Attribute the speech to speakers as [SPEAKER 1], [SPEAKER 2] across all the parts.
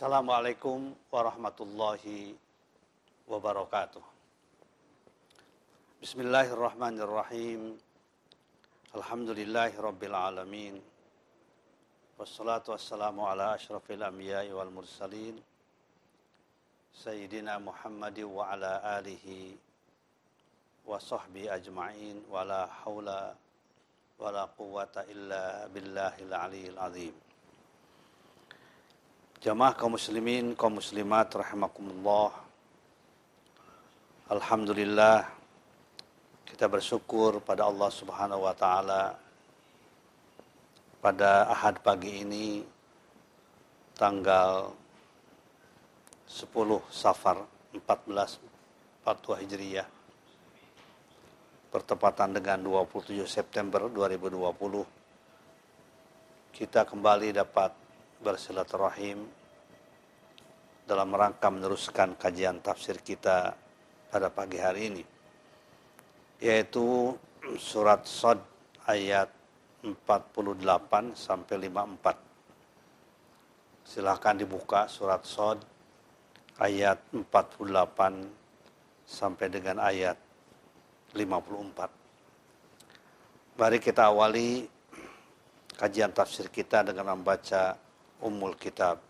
[SPEAKER 1] Assalamualaikum warahmatullahi wabarakatuh. Bismillahirrahmanirrahim. Alhamdulillahi rabbil alamin. Wassalatu wassalamu ala ashrafil anbiya'i wal mursalin. Sayyidina Muhammad wa ala alihi wa sahbihi ajma'in wa la hawla wa la quwwata illa billahil aliyil azim. Jamaah kaum muslimin, kaum muslimat rahimakumullah. Alhamdulillah kita bersyukur pada Allah Subhanahu wa taala pada Ahad pagi ini tanggal 10 Safar 1442 Hijriah bertepatan dengan 27 September 2020 kita kembali dapat bersilaturahim dalam rangka meneruskan kajian tafsir kita pada pagi hari ini yaitu surat Sod ayat 48 sampai 54 silahkan dibuka surat Sod ayat 48 sampai dengan ayat 54 mari kita awali kajian tafsir kita dengan membaca Ummul Kitab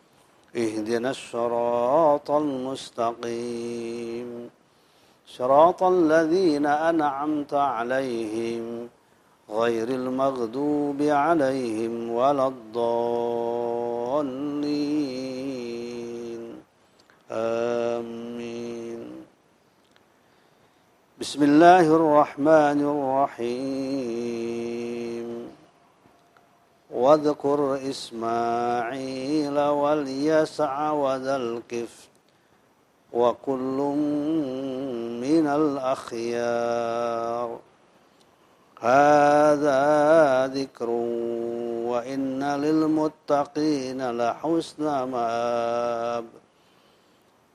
[SPEAKER 1] اهدنا الصراط المستقيم. صراط الذين أنعمت عليهم غير المغضوب عليهم ولا الضالين. آمين. بسم الله الرحمن الرحيم. واذكر إسماعيل واليسع وذا الكفل وكل من الأخيار. هذا ذكر وإن للمتقين لحسن مآب.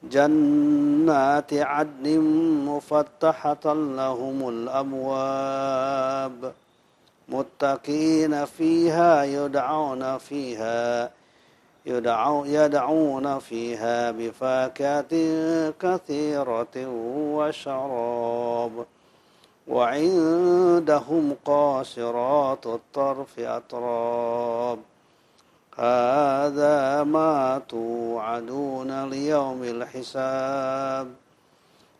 [SPEAKER 1] جنات عدن مفتحة لهم الأبواب. متقين فيها يدعون فيها يدعو يدعون فيها بفاكهة كثيرة وشراب. وعندهم قاصرات الطرف أطراب هذا ما توعدون ليوم الحساب.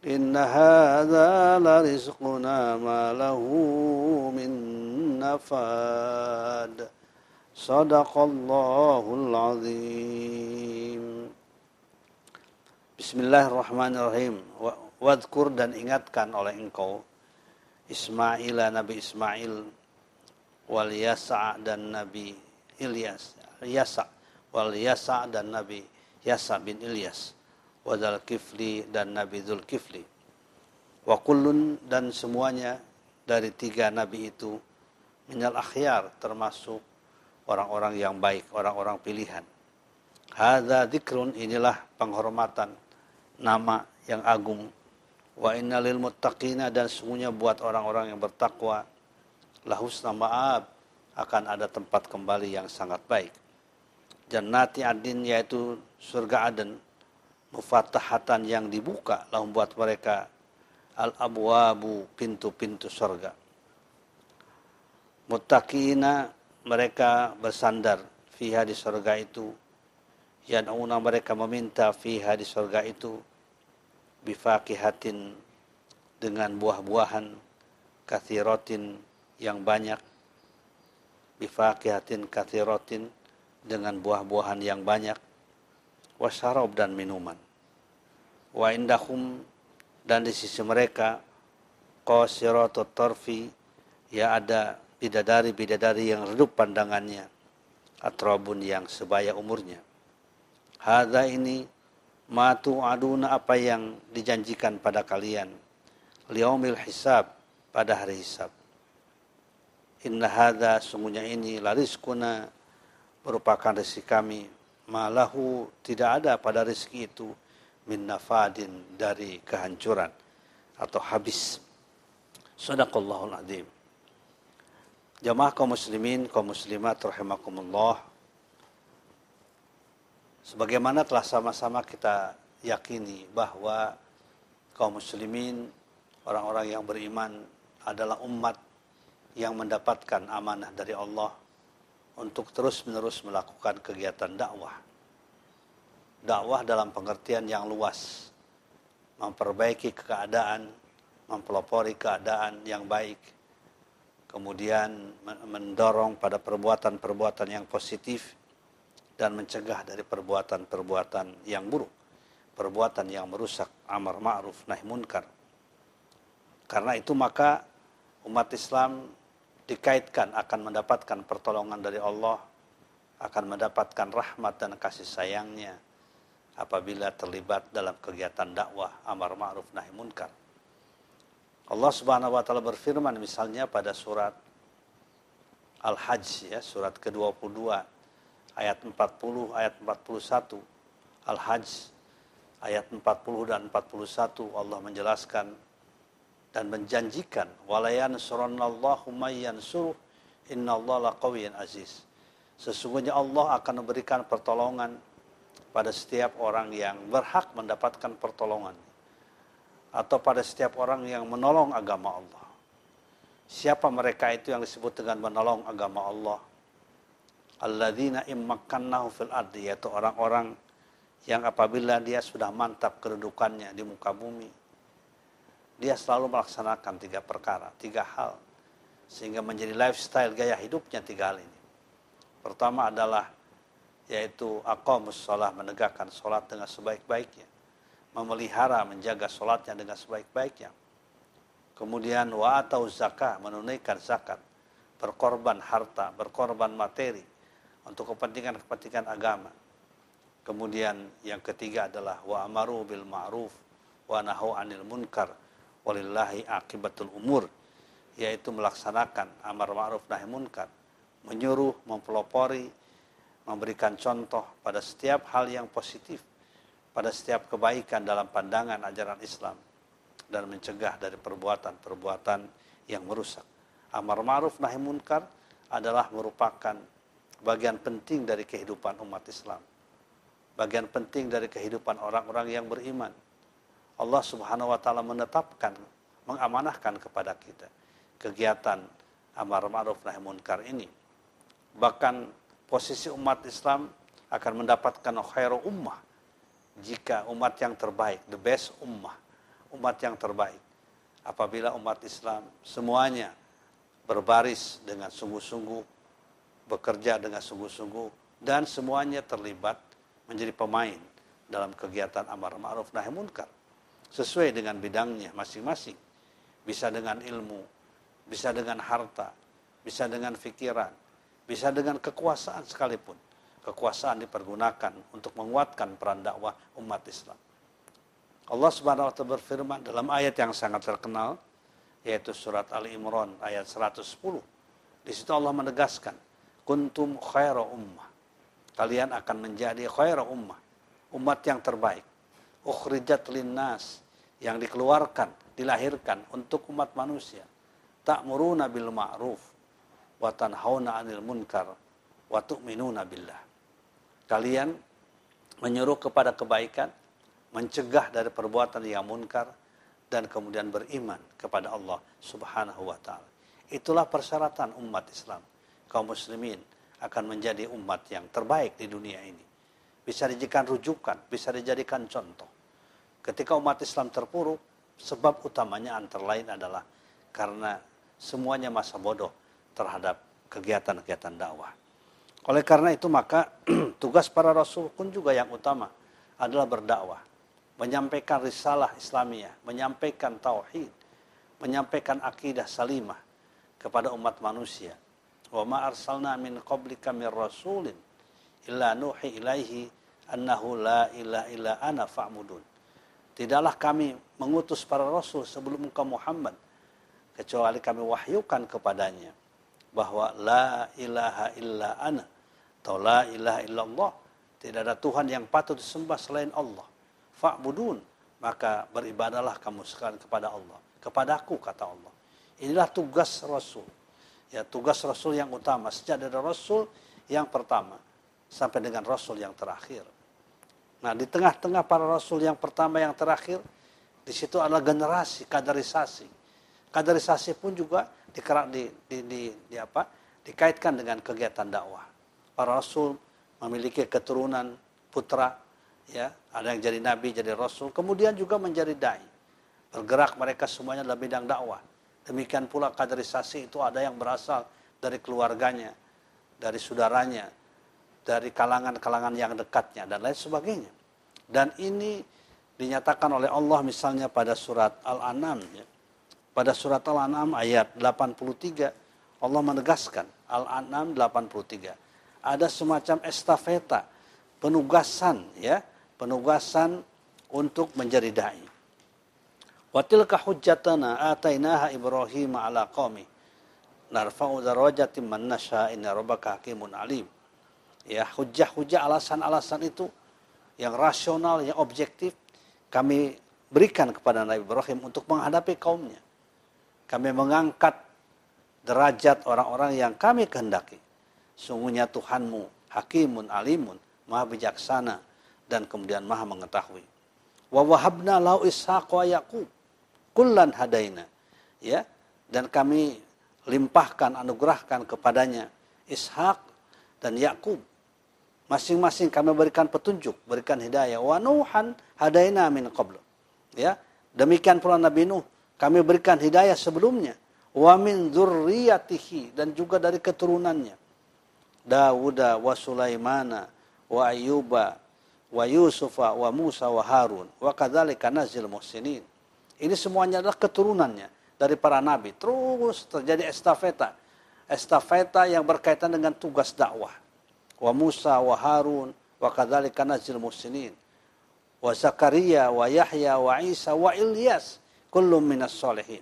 [SPEAKER 1] إن هذا لرزقنا ما له من نفاد صدق الله العظيم Bismillahirrahmanirrahim Wadkur dan ingatkan oleh engkau Ismail Nabi Ismail Wal Yasa dan Nabi Ilyas Yasa Wal Yasa dan Nabi Yasa bin Ilyas Wadal Kifli dan Nabi Dhul Kifli. Wa kullun dan semuanya dari tiga nabi itu minal akhyar termasuk orang-orang yang baik, orang-orang pilihan. Hadza dzikrun inilah penghormatan nama yang agung. Wa innalil muttaqina dan semuanya buat orang-orang yang bertakwa lahusna ma'ab akan ada tempat kembali yang sangat baik. Jannati adin yaitu surga Aden mufatahatan yang dibuka lalu buat mereka al abwabu pintu-pintu surga muttaqina mereka bersandar fiha di surga itu. Yanuna mereka meminta fiha di surga itu bifakihatin dengan buah-buahan kathiratin yang banyak. Bifakihatin kathiratin dengan buah-buahan yang banyak. Wasyarab dan minuman wa indahum dan di sisi mereka qasiratut tarfi ya ada bidadari-bidadari yang redup pandangannya atrabun yang sebaya umurnya. Hadza ini matu aduna apa yang dijanjikan pada kalian liyaumil hisab pada hari hisab. Inna hadza sungguhnya ini lariskuna merupakan rezeki kami. Malahu tidak ada pada rezeki itu min nafadin dari kehancuran atau habis. Sadaqallahul azim. Jamaah kaum muslimin kaum muslimat rahimakumullah. Sebagaimana telah sama-sama kita yakini bahwa kaum muslimin, orang-orang yang beriman adalah umat yang mendapatkan amanah dari Allah untuk terus-menerus melakukan kegiatan dakwah. Dakwah dalam pengertian yang luas, memperbaiki keadaan, mempelopori keadaan yang baik, kemudian mendorong pada perbuatan-perbuatan yang positif, dan mencegah dari perbuatan-perbuatan yang buruk, perbuatan yang merusak amar ma'ruf nahi munkar. Karena itu maka umat Islam dikaitkan akan mendapatkan pertolongan dari Allah, akan mendapatkan rahmat dan kasih sayangnya apabila terlibat dalam kegiatan dakwah amar ma'ruf nahi munkar. Allah Subhanahu wa taala berfirman misalnya pada surat Al-Hajj ya, surat ke-22 ayat 40, ayat 41, Al-Hajj ayat 40 dan 41 Allah menjelaskan dan menjanjikan walayan suranallahu mayyan suruh innallaha laqawiyyun aziz. Sesungguhnya Allah akan memberikan pertolongan pada setiap orang yang berhak mendapatkan pertolongan atau pada setiap orang yang menolong agama Allah. Siapa mereka itu yang disebut dengan menolong agama Allah? alladzina immakkannahu fil ardi yaitu orang-orang yang apabila dia sudah mantap kedudukannya di muka bumi dia selalu melaksanakan tiga perkara, tiga hal sehingga menjadi lifestyle gaya hidupnya tiga hal ini. Pertama adalah yaitu aqamus sholat menegakkan sholat dengan sebaik-baiknya. Memelihara menjaga sholatnya dengan sebaik-baiknya. Kemudian wa atau zakat menunaikan zakat. Berkorban harta berkorban materi untuk kepentingan-kepentingan agama. Kemudian yang ketiga adalah wa amaru bil ma'ruf wa nahu anil munkar walillahi akibatul umur yaitu melaksanakan amar ma'ruf nahi munkar, menyuruh, mempelopori, memberikan contoh pada setiap hal yang positif, pada setiap kebaikan dalam pandangan ajaran Islam dan mencegah dari perbuatan-perbuatan yang merusak. Amar ma'ruf nahi munkar adalah merupakan bagian penting dari kehidupan umat Islam. Bagian penting dari kehidupan orang-orang yang beriman. Allah Subhanahu wa taala menetapkan, mengamanahkan kepada kita kegiatan amar ma'ruf nahi munkar ini. Bahkan posisi umat Islam akan mendapatkan khairu ummah jika umat yang terbaik, the best ummah, umat yang terbaik. Apabila umat Islam semuanya berbaris dengan sungguh-sungguh bekerja dengan sungguh-sungguh dan semuanya terlibat menjadi pemain dalam kegiatan amar ma'ruf nahi munkar sesuai dengan bidangnya masing-masing bisa dengan ilmu bisa dengan harta bisa dengan pikiran bisa dengan kekuasaan sekalipun kekuasaan dipergunakan untuk menguatkan peran dakwah umat Islam Allah Subhanahu wa taala berfirman dalam ayat yang sangat terkenal yaitu surat Ali Imran ayat 110 di situ Allah menegaskan kuntum khaira ummah. Kalian akan menjadi khaira ummah. Umat yang terbaik. Ukhrijat linnas. Yang dikeluarkan, dilahirkan untuk umat manusia. Ta'muruna bil ma'ruf. Wa tanhauna anil munkar. Wa tu'minuna billah. Kalian menyuruh kepada kebaikan, mencegah dari perbuatan yang munkar, dan kemudian beriman kepada Allah subhanahu wa ta'ala. Itulah persyaratan umat Islam kaum muslimin akan menjadi umat yang terbaik di dunia ini. Bisa dijadikan rujukan, bisa dijadikan contoh. Ketika umat Islam terpuruk, sebab utamanya antara lain adalah karena semuanya masa bodoh terhadap kegiatan-kegiatan dakwah. Oleh karena itu maka tugas para rasul pun juga yang utama adalah berdakwah, menyampaikan risalah Islamiyah, menyampaikan tauhid, menyampaikan akidah salimah kepada umat manusia Wa ma arsalna min qablika min rasulin illa nuhi ilaihi annahu la ilaha illa ana fa'mudun. Tidaklah kami mengutus para rasul sebelum engkau Muhammad kecuali kami wahyukan kepadanya bahwa la ilaha illa ana atau la ilaha illallah tidak ada Tuhan yang patut disembah selain Allah. Fa'budun maka beribadalah kamu sekalian kepada Allah. Kepadaku kata Allah. Inilah tugas Rasul. Ya, tugas Rasul yang utama sejak dari Rasul yang pertama sampai dengan Rasul yang terakhir. Nah, di tengah-tengah para Rasul yang pertama yang terakhir, di situ adalah generasi kaderisasi. Kaderisasi pun juga dikerak di, di, di, di apa? dikaitkan dengan kegiatan dakwah. Para Rasul memiliki keturunan putra, ya ada yang jadi nabi, jadi Rasul, kemudian juga menjadi dai. Bergerak mereka semuanya dalam bidang dakwah. Demikian pula kaderisasi itu ada yang berasal dari keluarganya, dari saudaranya, dari kalangan-kalangan yang dekatnya dan lain sebagainya. Dan ini dinyatakan oleh Allah misalnya pada surat Al-An'am ya. Pada surat Al-An'am ayat 83 Allah menegaskan Al-An'am 83 ada semacam estafeta penugasan ya, penugasan untuk menjadi dai. Wa tilka hujjatana atainaha Ibrahim ala qaumi narfa'u darajatin man nasha inna rabbaka hakimun alim ya hujah-hujah alasan-alasan itu yang rasional, yang objektif kami berikan kepada Nabi Ibrahim untuk menghadapi kaumnya. Kami mengangkat derajat orang-orang yang kami kehendaki. Sungguhnya Tuhanmu hakimun alimun, maha bijaksana dan kemudian maha mengetahui. Wa wahabna lau ishaq wa yaqub kullan hadaina. Ya, dan kami limpahkan anugerahkan kepadanya Ishak dan Yakub Masing-masing kami berikan petunjuk, berikan hidayah. Wa Nuhan hadaina min qablu. Ya. Demikian pula Nabi Nuh, kami berikan hidayah sebelumnya. Wa min dzurriyyatihi dan juga dari keturunannya. Dawuda wa Sulaimana wa Ayyuba wa Yusufa wa Musa wa Harun wa kadzalika nazil muhsinin. Ini semuanya adalah keturunannya dari para nabi. Terus terjadi estafeta. Estafeta yang berkaitan dengan tugas dakwah wa Musa wa Harun wa kadzalika nazil muslimin wa Zakaria wa Yahya wa Isa wa Ilyas kullum minas solihin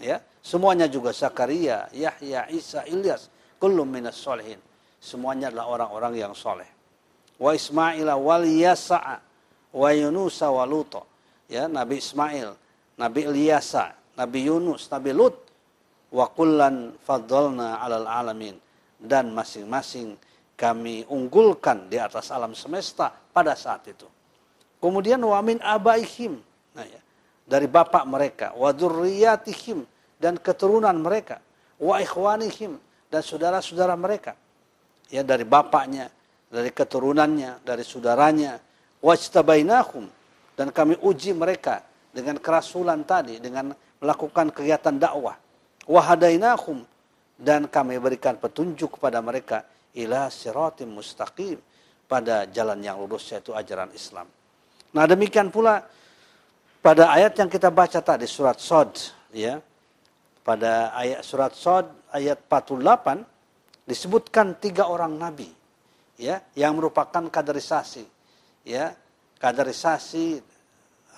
[SPEAKER 1] ya semuanya juga Zakaria Yahya Isa Ilyas kullum minas solihin semuanya adalah orang-orang yang soleh wa Ismail wal Yasa wa Yunus wa Lut ya Nabi Ismail Nabi Ilyasa Nabi Yunus Nabi Lut. Wa kullan faddalna alal alamin. Dan masing-masing kami unggulkan di atas alam semesta pada saat itu. Kemudian wamin abaihim, nah ya, dari bapak mereka, wa dan keturunan mereka, wa ikhwanihim dan saudara-saudara mereka. Ya dari bapaknya, dari keturunannya, dari saudaranya, wajtabainahum dan kami uji mereka dengan kerasulan tadi, dengan melakukan kegiatan dakwah. Wahadainahum dan kami berikan petunjuk kepada mereka ila siratim mustaqim pada jalan yang lurus yaitu ajaran Islam. Nah, demikian pula pada ayat yang kita baca tadi surat Sod ya. Pada ayat surat Sod ayat 48 disebutkan tiga orang nabi ya yang merupakan kaderisasi ya kaderisasi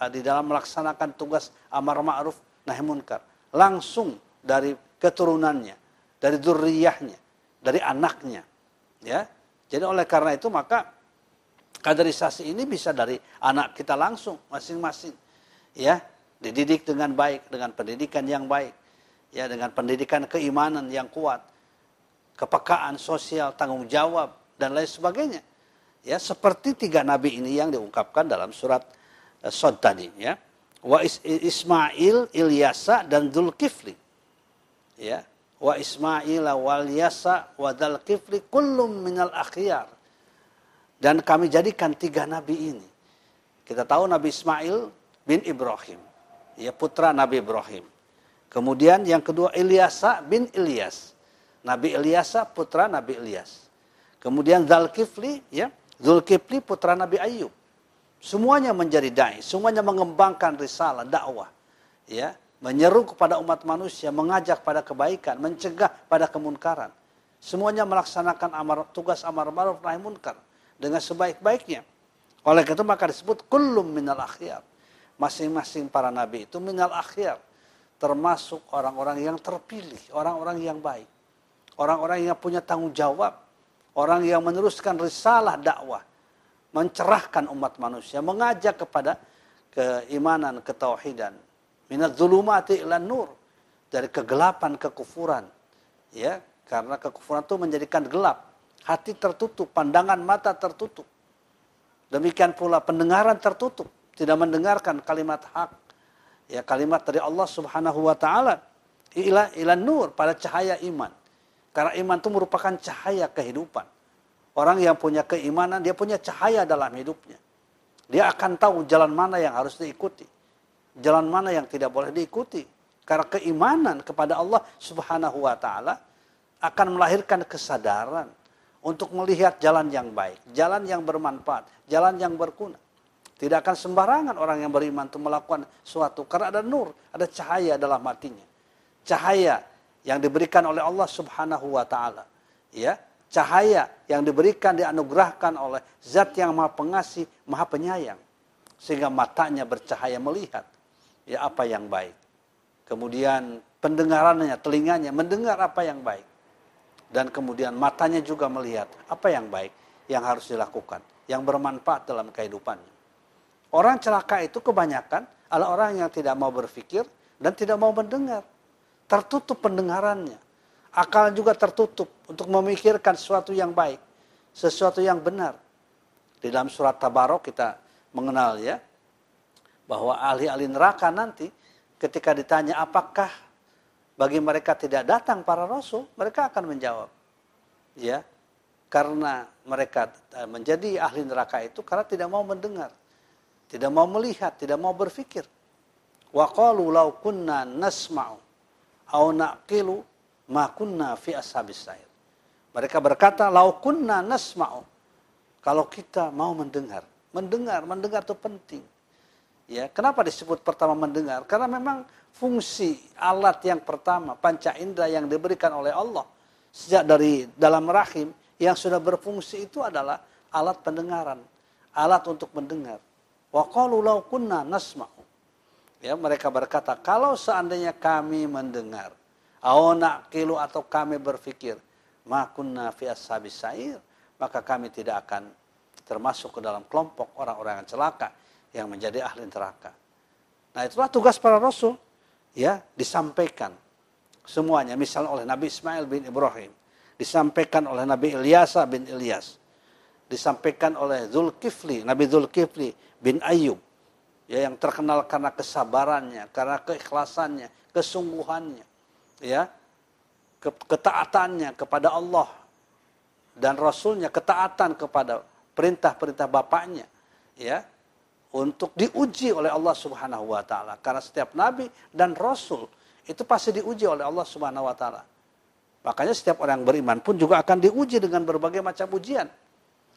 [SPEAKER 1] uh, di dalam melaksanakan tugas amar ma'ruf nahi munkar langsung dari keturunannya dari durriyahnya dari anaknya Ya. Jadi oleh karena itu maka kaderisasi ini bisa dari anak kita langsung masing-masing. Ya, dididik dengan baik, dengan pendidikan yang baik. Ya, dengan pendidikan keimanan yang kuat. Kepekaan sosial, tanggung jawab dan lain sebagainya. Ya, seperti tiga nabi ini yang diungkapkan dalam surat uh, Sod tadi, ya. Wa Ismail, Ilyasa dan Dzulkifli. Ya, wa Ismail wal Yasa wa Dal Kifli kullum minal akhyar. Dan kami jadikan tiga nabi ini. Kita tahu Nabi Ismail bin Ibrahim. Ya putra Nabi Ibrahim. Kemudian yang kedua Ilyasa bin Ilyas. Nabi Ilyasa putra Nabi Ilyas. Kemudian Kifli ya, Zulkifli putra Nabi Ayub. Semuanya menjadi dai, semuanya mengembangkan risalah dakwah. Ya, menyeru kepada umat manusia, mengajak pada kebaikan, mencegah pada kemunkaran. Semuanya melaksanakan amar, tugas amar ma'ruf nahi munkar dengan sebaik-baiknya. Oleh itu maka disebut kullum minal akhyar. Masing-masing para nabi itu minal akhyar. Termasuk orang-orang yang terpilih, orang-orang yang baik. Orang-orang yang punya tanggung jawab. Orang yang meneruskan risalah dakwah. Mencerahkan umat manusia. Mengajak kepada keimanan, ketauhidan. Minat zulumati ilan nur. Dari kegelapan, kekufuran. Ya, karena kekufuran itu menjadikan gelap. Hati tertutup, pandangan mata tertutup Demikian pula pendengaran tertutup, tidak mendengarkan kalimat hak. Ya kalimat dari Allah Subhanahu wa taala ila ila nur pada cahaya iman. Karena iman itu merupakan cahaya kehidupan. Orang yang punya keimanan, dia punya cahaya dalam hidupnya. Dia akan tahu jalan mana yang harus diikuti. Jalan mana yang tidak boleh diikuti. Karena keimanan kepada Allah subhanahu wa ta'ala akan melahirkan kesadaran untuk melihat jalan yang baik, jalan yang bermanfaat, jalan yang berguna. Tidak akan sembarangan orang yang beriman untuk melakukan suatu karena ada nur, ada cahaya dalam hatinya. Cahaya yang diberikan oleh Allah Subhanahu wa taala. Ya, cahaya yang diberikan dianugerahkan oleh Zat yang Maha Pengasih, Maha Penyayang. Sehingga matanya bercahaya melihat ya apa yang baik. Kemudian pendengarannya, telinganya mendengar apa yang baik dan kemudian matanya juga melihat apa yang baik yang harus dilakukan, yang bermanfaat dalam kehidupannya. Orang celaka itu kebanyakan adalah orang yang tidak mau berpikir dan tidak mau mendengar. Tertutup pendengarannya. Akal juga tertutup untuk memikirkan sesuatu yang baik, sesuatu yang benar. Di dalam surat Tabarok kita mengenal ya, bahwa ahli-ahli neraka nanti ketika ditanya apakah bagi mereka tidak datang para rasul, mereka akan menjawab. Ya, karena mereka e, menjadi ahli neraka itu karena tidak mau mendengar, tidak mau melihat, tidak mau berpikir. Wa qalu law kunna nasma'u aw naqilu ma kunna fi ashabis sair. Mereka berkata, "Lau kunna nasma'u." Kalau kita mau mendengar, mendengar, mendengar itu penting. Ya, kenapa disebut pertama mendengar? Karena memang fungsi alat yang pertama, panca indera yang diberikan oleh Allah sejak dari dalam rahim yang sudah berfungsi itu adalah alat pendengaran, alat untuk mendengar. Wa law kunna nasma'u. Ya, mereka berkata, kalau seandainya kami mendengar, au naqilu atau kami berpikir, ma kunna fi ashabis sair, maka kami tidak akan termasuk ke dalam kelompok orang-orang yang celaka yang menjadi ahli neraka. Nah itulah tugas para rasul. Ya, disampaikan semuanya. Misalnya oleh Nabi Ismail bin Ibrahim. Disampaikan oleh Nabi Ilyasa bin Ilyas. Disampaikan oleh Zulkifli, Nabi Zulkifli bin Ayub. Ya, yang terkenal karena kesabarannya, karena keikhlasannya, kesungguhannya. Ya, ketaatannya kepada Allah dan Rasulnya, ketaatan kepada perintah-perintah bapaknya. Ya, untuk diuji oleh Allah Subhanahu wa taala. Karena setiap nabi dan rasul itu pasti diuji oleh Allah Subhanahu wa taala. Makanya setiap orang beriman pun juga akan diuji dengan berbagai macam ujian.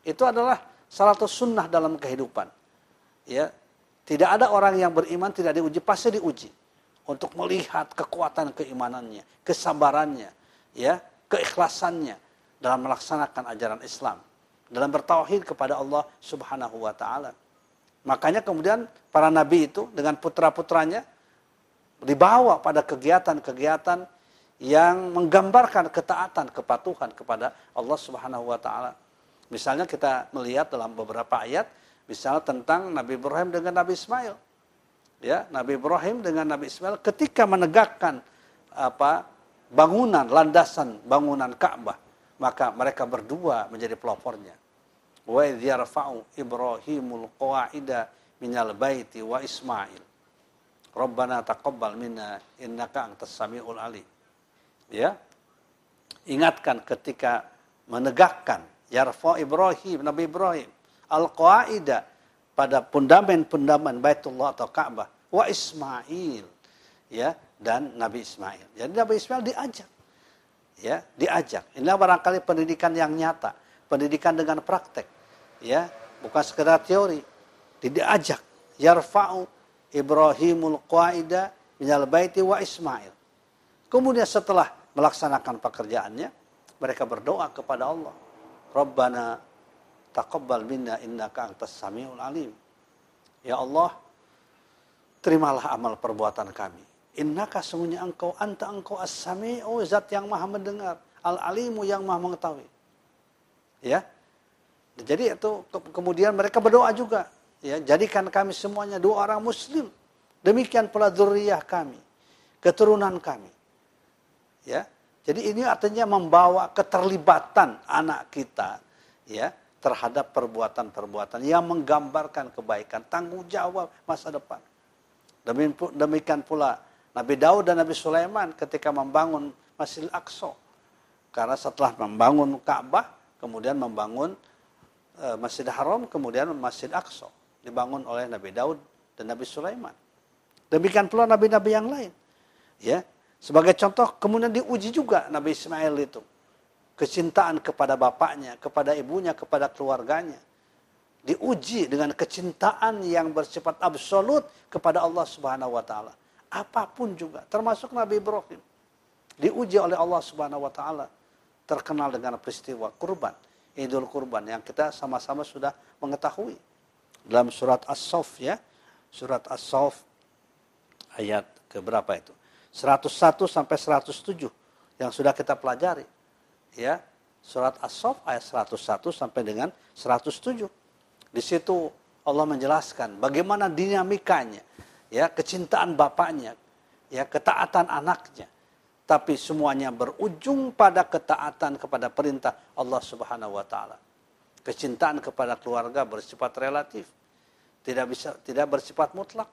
[SPEAKER 1] Itu adalah salah satu sunnah dalam kehidupan. Ya, tidak ada orang yang beriman tidak diuji, pasti diuji untuk melihat kekuatan keimanannya, kesabarannya, ya, keikhlasannya dalam melaksanakan ajaran Islam, dalam bertauhid kepada Allah Subhanahu wa taala. Makanya kemudian para nabi itu dengan putra-putranya dibawa pada kegiatan-kegiatan yang menggambarkan ketaatan, kepatuhan kepada Allah Subhanahu wa taala. Misalnya kita melihat dalam beberapa ayat misalnya tentang Nabi Ibrahim dengan Nabi Ismail. Ya, Nabi Ibrahim dengan Nabi Ismail ketika menegakkan apa bangunan landasan bangunan Ka'bah, maka mereka berdua menjadi pelopornya wa yarfa'u Ibrahimul qawa'ida minal baiti wa Ismail. Rabbana taqabbal minna innaka antas samiul alim. Ya. Ingatkan ketika menegakkan yarfa Ibrahim, Nabi Ibrahim al-qaida pada pundamen-pundamen Baitullah atau Ka'bah wa Ismail ya dan Nabi Ismail. Jadi Nabi Ismail diajak. Ya, diajak. Inilah barangkali pendidikan yang nyata, pendidikan dengan praktek ya bukan sekedar teori diajak yarfa'u Ibrahimul qaida minal baiti wa Ismail kemudian setelah melaksanakan pekerjaannya mereka berdoa kepada Allah Rabbana taqabbal minna innaka antas samiul alim. Ya Allah, terimalah amal perbuatan kami. Innaka sungguhnya engkau, anta engkau as-sami'u, zat yang maha mendengar. Al-alimu yang maha mengetahui. Ya. Jadi itu kemudian mereka berdoa juga. Ya, jadikan kami semuanya dua orang muslim. Demikian pula zuriyah kami, keturunan kami. Ya. Jadi ini artinya membawa keterlibatan anak kita ya terhadap perbuatan-perbuatan yang menggambarkan kebaikan, tanggung jawab masa depan. Demikian pula Nabi Daud dan Nabi Sulaiman ketika membangun Masjid Al-Aqsa. Karena setelah membangun Ka'bah, kemudian membangun uh, Masjid Haram, kemudian Masjid Aqsa dibangun oleh Nabi Daud dan Nabi Sulaiman. Demikian pula nabi-nabi yang lain. Ya, sebagai contoh kemudian diuji juga Nabi Ismail itu. Kecintaan kepada bapaknya, kepada ibunya, kepada keluarganya. Diuji dengan kecintaan yang bersifat absolut kepada Allah Subhanahu wa taala. Apa pun juga, termasuk Nabi Ibrahim. Diuji oleh Allah Subhanahu wa taala terkenal dengan peristiwa kurban, Idul Kurban yang kita sama-sama sudah mengetahui. Dalam surat As-Saff ya, surat As-Saff ayat ke berapa itu? 101 sampai 107 yang sudah kita pelajari. Ya, surat As-Saff ayat 101 sampai dengan 107. Di situ Allah menjelaskan bagaimana dinamikanya, ya, kecintaan bapaknya, ya, ketaatan anaknya. Tapi semuanya berujung pada ketaatan kepada perintah Allah Subhanahu wa taala. Kecintaan kepada keluarga bersifat relatif. Tidak bisa tidak bersifat mutlak.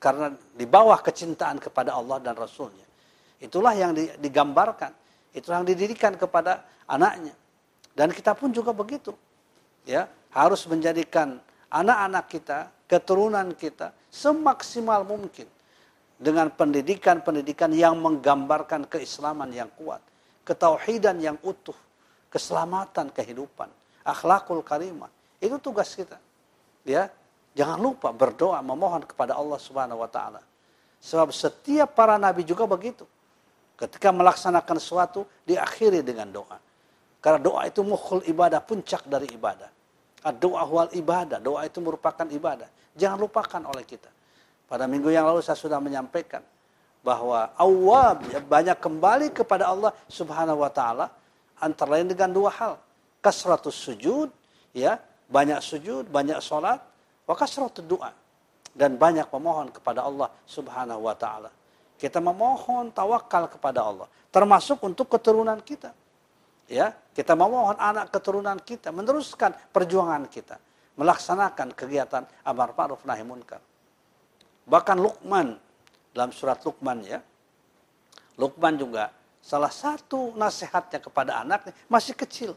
[SPEAKER 1] Karena di bawah kecintaan kepada Allah dan Rasulnya. Itulah yang digambarkan. Itulah yang didirikan kepada anaknya. Dan kita pun juga begitu. Ya, harus menjadikan anak-anak kita, keturunan kita semaksimal mungkin dengan pendidikan-pendidikan yang menggambarkan keislaman yang kuat, ketauhidan yang utuh, keselamatan kehidupan, akhlakul karimah. Itu tugas kita. Ya, Jangan lupa berdoa memohon kepada Allah Subhanahu wa taala. Sebab setiap para nabi juga begitu. Ketika melaksanakan sesuatu diakhiri dengan doa. Karena doa itu mukhul ibadah, puncak dari ibadah. Doa wal ibadah, doa itu merupakan ibadah. Jangan lupakan oleh kita. Pada minggu yang lalu saya sudah menyampaikan bahwa awab banyak kembali kepada Allah Subhanahu wa taala antara lain dengan dua hal. Kasratus sujud, ya, banyak sujud, banyak sholat, Wa kasratud doa. Dan banyak memohon kepada Allah subhanahu wa ta'ala. Kita memohon tawakal kepada Allah. Termasuk untuk keturunan kita. Ya, kita memohon anak keturunan kita meneruskan perjuangan kita, melaksanakan kegiatan amar ma'ruf nahi munkar. Bahkan Luqman dalam surat Luqman ya. Luqman juga salah satu nasihatnya kepada anaknya masih kecil.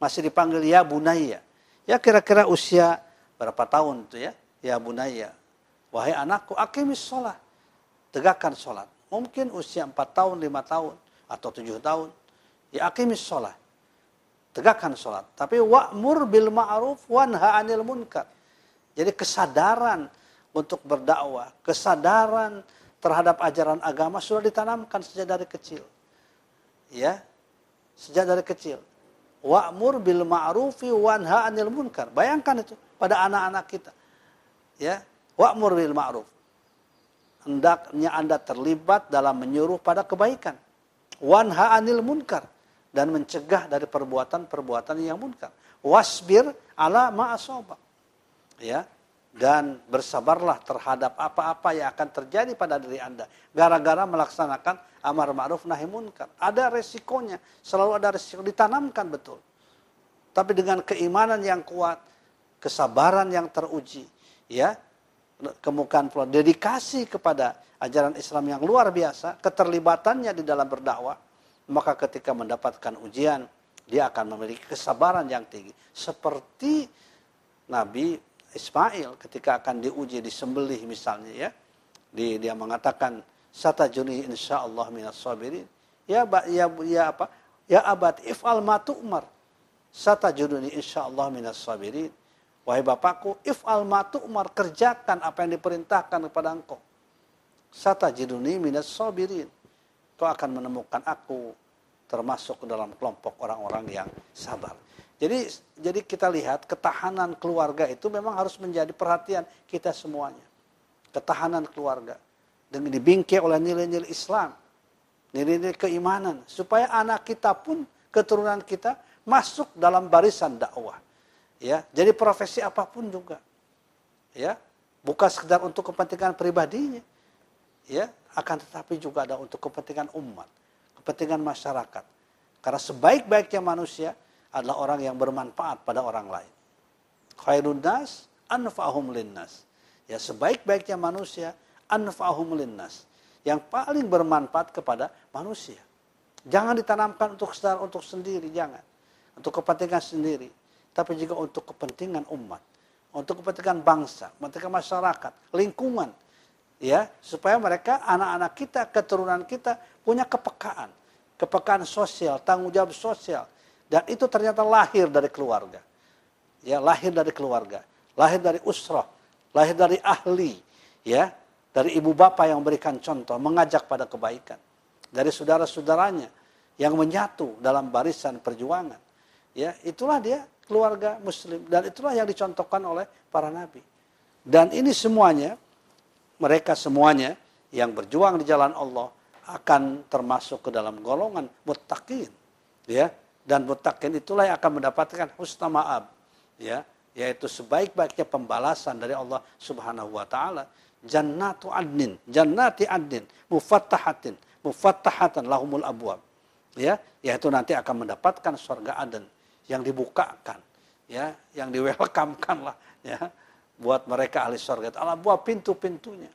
[SPEAKER 1] Masih dipanggil ya bunaya. Ya kira-kira usia berapa tahun itu ya? Ya bunaya, wahai anakku, akimis sholat. Tegakkan sholat. Mungkin usia 4 tahun, 5 tahun, atau 7 tahun. Ya akimis sholat. Tegakkan sholat. Tapi wa'mur bil ma'ruf wanha anil munkar. Jadi kesadaran untuk berdakwah, kesadaran terhadap ajaran agama sudah ditanamkan sejak dari kecil. Ya, sejak dari kecil. Wa'mur bil ma'rufi wanha anil munkar. Bayangkan itu pada anak-anak kita. Ya, wa'mur bil ma'ruf. Hendaknya Anda terlibat dalam menyuruh pada kebaikan. Wanha anil munkar dan mencegah dari perbuatan-perbuatan yang munkar. Wasbir ala ma'asoba. Ya, dan bersabarlah terhadap apa-apa yang akan terjadi pada diri Anda. Gara-gara melaksanakan amar ma'ruf nahi munkar. Ada resikonya, selalu ada resiko, ditanamkan betul. Tapi dengan keimanan yang kuat, kesabaran yang teruji, ya, kemukaan pula dedikasi kepada ajaran Islam yang luar biasa, keterlibatannya di dalam berdakwah, maka ketika mendapatkan ujian, dia akan memiliki kesabaran yang tinggi. Seperti Nabi Ismail ketika akan diuji disembelih misalnya ya, di, dia mengatakan satajuni insyaallah minas sabirin. Ya, ya, ya apa? Ya abad if'al ma tu'mar. Satajuni insyaallah minas sabirin Wahai Bapakku, if al umar kerjakan apa yang diperintahkan kepada engkau. Satajiduni minas sabirin. Kau akan menemukan aku termasuk dalam kelompok orang-orang yang sabar. Jadi jadi kita lihat ketahanan keluarga itu memang harus menjadi perhatian kita semuanya. Ketahanan keluarga dengan dibingkai oleh nilai-nilai Islam, nilai-nilai keimanan supaya anak kita pun keturunan kita masuk dalam barisan dakwah. Ya, jadi profesi apa pun juga. Ya, bukan sekedar untuk kepentingan pribadinya. Ya, akan tetapi juga ada untuk kepentingan umat, kepentingan masyarakat. Karena sebaik-baiknya manusia adalah orang yang bermanfaat pada orang lain. Khairun nas anfa'hum linnas. Ya, sebaik-baiknya manusia anfa'hum linnas. Yang paling bermanfaat kepada manusia. Jangan ditanamkan untuk untuk sendiri, jangan untuk kepentingan sendiri, tapi juga untuk kepentingan umat, untuk kepentingan bangsa, kepentingan masyarakat, lingkungan, ya supaya mereka anak-anak kita, keturunan kita punya kepekaan, kepekaan sosial, tanggung jawab sosial, dan itu ternyata lahir dari keluarga, ya lahir dari keluarga, lahir dari usrah, lahir dari ahli, ya. Dari ibu bapak yang memberikan contoh, mengajak pada kebaikan, dari saudara-saudaranya yang menyatu dalam barisan perjuangan. Ya, itulah dia keluarga muslim. Dan itulah yang dicontohkan oleh para nabi. Dan ini semuanya mereka semuanya yang berjuang di jalan Allah akan termasuk ke dalam golongan muttaqin ya dan muttaqin itulah yang akan mendapatkan husna ma'ab ya yaitu sebaik-baiknya pembalasan dari Allah Subhanahu wa taala jannatu adnin jannati adnin mufattahatin mufattahatan lahumul abwab ya yaitu nanti akan mendapatkan surga Aden yang dibukakan, ya, yang diwelkamkan lah, ya, buat mereka ahli surga. Allah buat pintu-pintunya,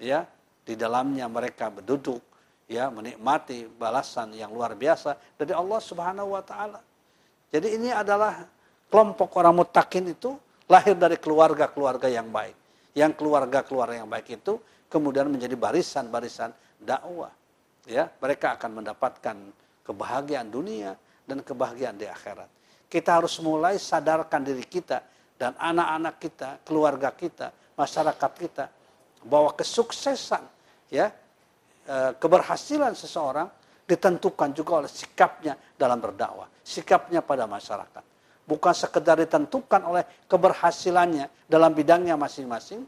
[SPEAKER 1] ya, di dalamnya mereka berduduk, ya, menikmati balasan yang luar biasa dari Allah Subhanahu Wa Taala. Jadi ini adalah kelompok orang mutakin itu lahir dari keluarga-keluarga yang baik. Yang keluarga-keluarga yang baik itu kemudian menjadi barisan-barisan dakwah. Ya, mereka akan mendapatkan kebahagiaan dunia dan kebahagiaan di akhirat kita harus mulai sadarkan diri kita dan anak-anak kita, keluarga kita, masyarakat kita bahwa kesuksesan ya keberhasilan seseorang ditentukan juga oleh sikapnya dalam berdakwah, sikapnya pada masyarakat. Bukan sekedar ditentukan oleh keberhasilannya dalam bidangnya masing-masing,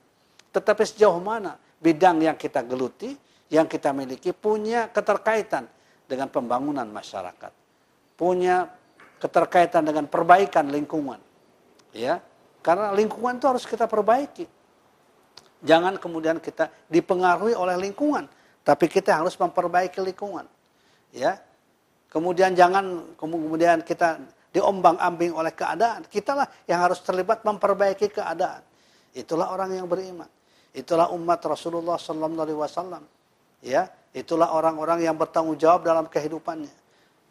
[SPEAKER 1] tetapi sejauh mana bidang yang kita geluti, yang kita miliki punya keterkaitan dengan pembangunan masyarakat. Punya keterkaitan dengan perbaikan lingkungan. Ya, karena lingkungan itu harus kita perbaiki. Jangan kemudian kita dipengaruhi oleh lingkungan, tapi kita harus memperbaiki lingkungan. Ya. Kemudian jangan kemudian kita diombang-ambing oleh keadaan. Kitalah yang harus terlibat memperbaiki keadaan. Itulah orang yang beriman. Itulah umat Rasulullah sallallahu alaihi wasallam. Ya, itulah orang-orang yang bertanggung jawab dalam kehidupannya.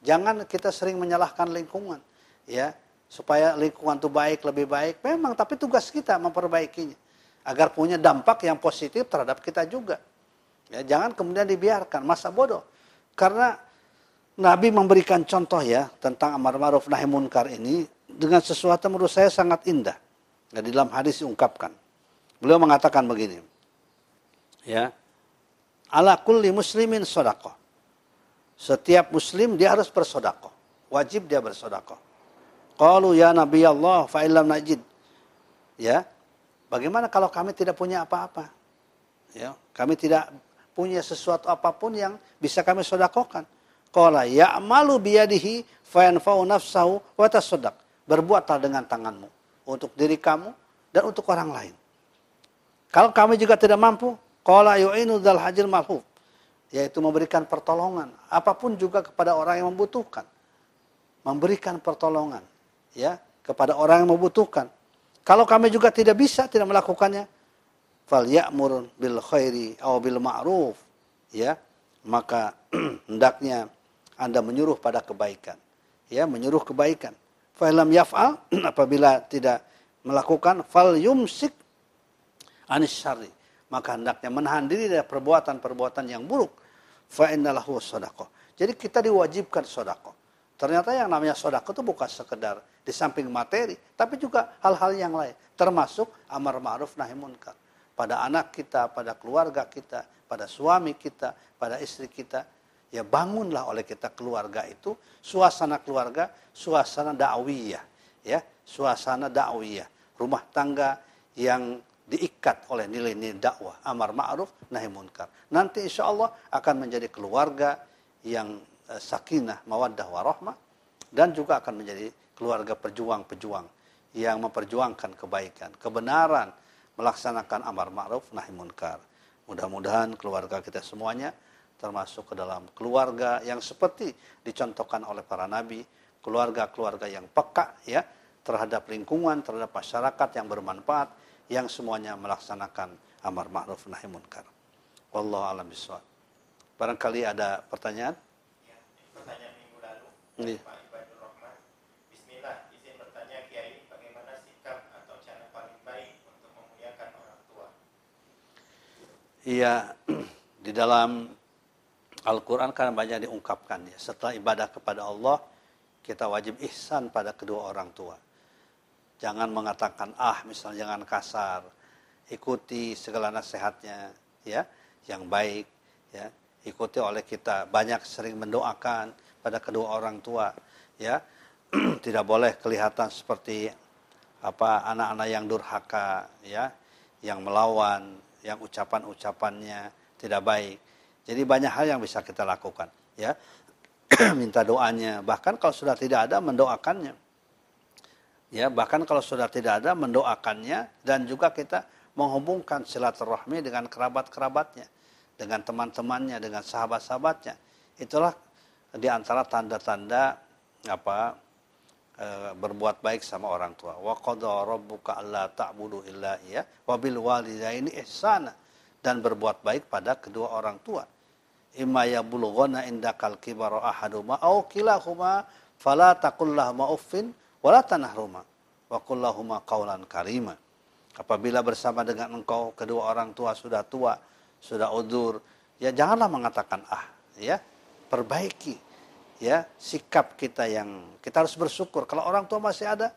[SPEAKER 1] Jangan kita sering menyalahkan lingkungan, ya, supaya lingkungan itu baik, lebih baik. Memang, tapi tugas kita memperbaikinya agar punya dampak yang positif terhadap kita juga. Ya, jangan kemudian dibiarkan masa bodoh. Karena Nabi memberikan contoh ya tentang amar ma'ruf nahi munkar ini dengan sesuatu menurut saya sangat indah. Ya, di dalam hadis diungkapkan. Beliau mengatakan begini. Ya. Ala kulli muslimin sodakoh setiap muslim dia harus bersodakoh. Wajib dia bersodakoh. Qalu ya Nabi Allah fa'ilam najid. Ya. Bagaimana kalau kami tidak punya apa-apa? Ya, kami tidak punya sesuatu apa pun yang bisa kami sodakohkan. Qala ya'malu biyadihi fayanfa'u nafsahu wa tasaddaq. Berbuatlah dengan tanganmu untuk diri kamu dan untuk orang lain. Kalau kami juga tidak mampu, qala yu'inu dzal hajil yaitu memberikan pertolongan apa pun juga kepada orang yang membutuhkan memberikan pertolongan ya kepada orang yang membutuhkan kalau kami juga tidak bisa tidak melakukannya fal ya'mur bil khairi aw bil ma'ruf ya maka hendaknya Anda menyuruh pada kebaikan ya menyuruh kebaikan fa lam yaf'al apabila tidak melakukan fal yumsik anis syarri maka hendaknya menahan diri dari perbuatan-perbuatan yang buruk fa innalahu sadaqah. Jadi kita diwajibkan sodako. Ternyata yang namanya sodako itu bukan sekedar di samping materi, tapi juga hal-hal yang lain, termasuk amar ma'ruf nahi munkar. Pada anak kita, pada keluarga kita, pada suami kita, pada istri kita, ya bangunlah oleh kita keluarga itu suasana keluarga, suasana dakwiyah ya, suasana dakwiyah, rumah tangga yang diikat oleh nilai-nilai dakwah, amar ma'ruf, nahi munkar. Nanti insya Allah akan menjadi keluarga yang uh, sakinah, mawaddah, warahmah, dan juga akan menjadi keluarga pejuang-pejuang yang memperjuangkan kebaikan, kebenaran, melaksanakan amar ma'ruf, nahi munkar. Mudah-mudahan keluarga kita semuanya termasuk ke dalam keluarga yang seperti dicontohkan oleh para nabi, keluarga-keluarga yang peka ya terhadap lingkungan, terhadap masyarakat yang bermanfaat, yang semuanya melaksanakan amar ma'ruf nahi munkar. Wallahu a'lam. Barangkali ada pertanyaan?
[SPEAKER 2] Ya, pertanyaan minggu lalu.
[SPEAKER 1] Iya.
[SPEAKER 2] Pak Ibadul Rahman. Bismillah, izin bertanya Kiai, bagaimana sikap atau cara paling baik untuk memuliakan orang tua?
[SPEAKER 1] Iya, di dalam Al-Quran kan banyak diungkapkan ya. Setelah ibadah kepada Allah, kita wajib ihsan pada kedua orang tua. Jangan mengatakan ah, misalnya jangan kasar. Ikuti segala nasihatnya, ya, yang baik, ya. Ikuti oleh kita. Banyak sering mendoakan pada kedua orang tua, ya. Tidak boleh kelihatan seperti apa anak-anak yang durhaka, ya, yang melawan, yang ucapan-ucapannya tidak baik jadi banyak hal yang bisa kita lakukan, ya. Minta doanya, bahkan kalau sudah tidak ada mendoakannya. Ya, bahkan kalau sudah tidak ada mendoakannya dan juga kita menghubungkan silaturahmi dengan kerabat-kerabatnya, dengan teman-temannya, dengan sahabat-sahabatnya. Itulah di antara tanda-tanda apa e, berbuat baik sama orang tua. Wa qadara rabbuka alla ta'budu illa iya wa bil walidaini ihsana. Dan berbuat baik pada kedua orang tua. Imma yablughana indakal kibara ahaduma au kilahuma fala taqul lahuma uffin wala tanahruma wa qul lahuma qawlan karima. Apabila bersama dengan engkau kedua orang tua sudah tua sudah udur ya janganlah mengatakan ah ya perbaiki ya sikap kita yang kita harus bersyukur. Kalau orang tua masih ada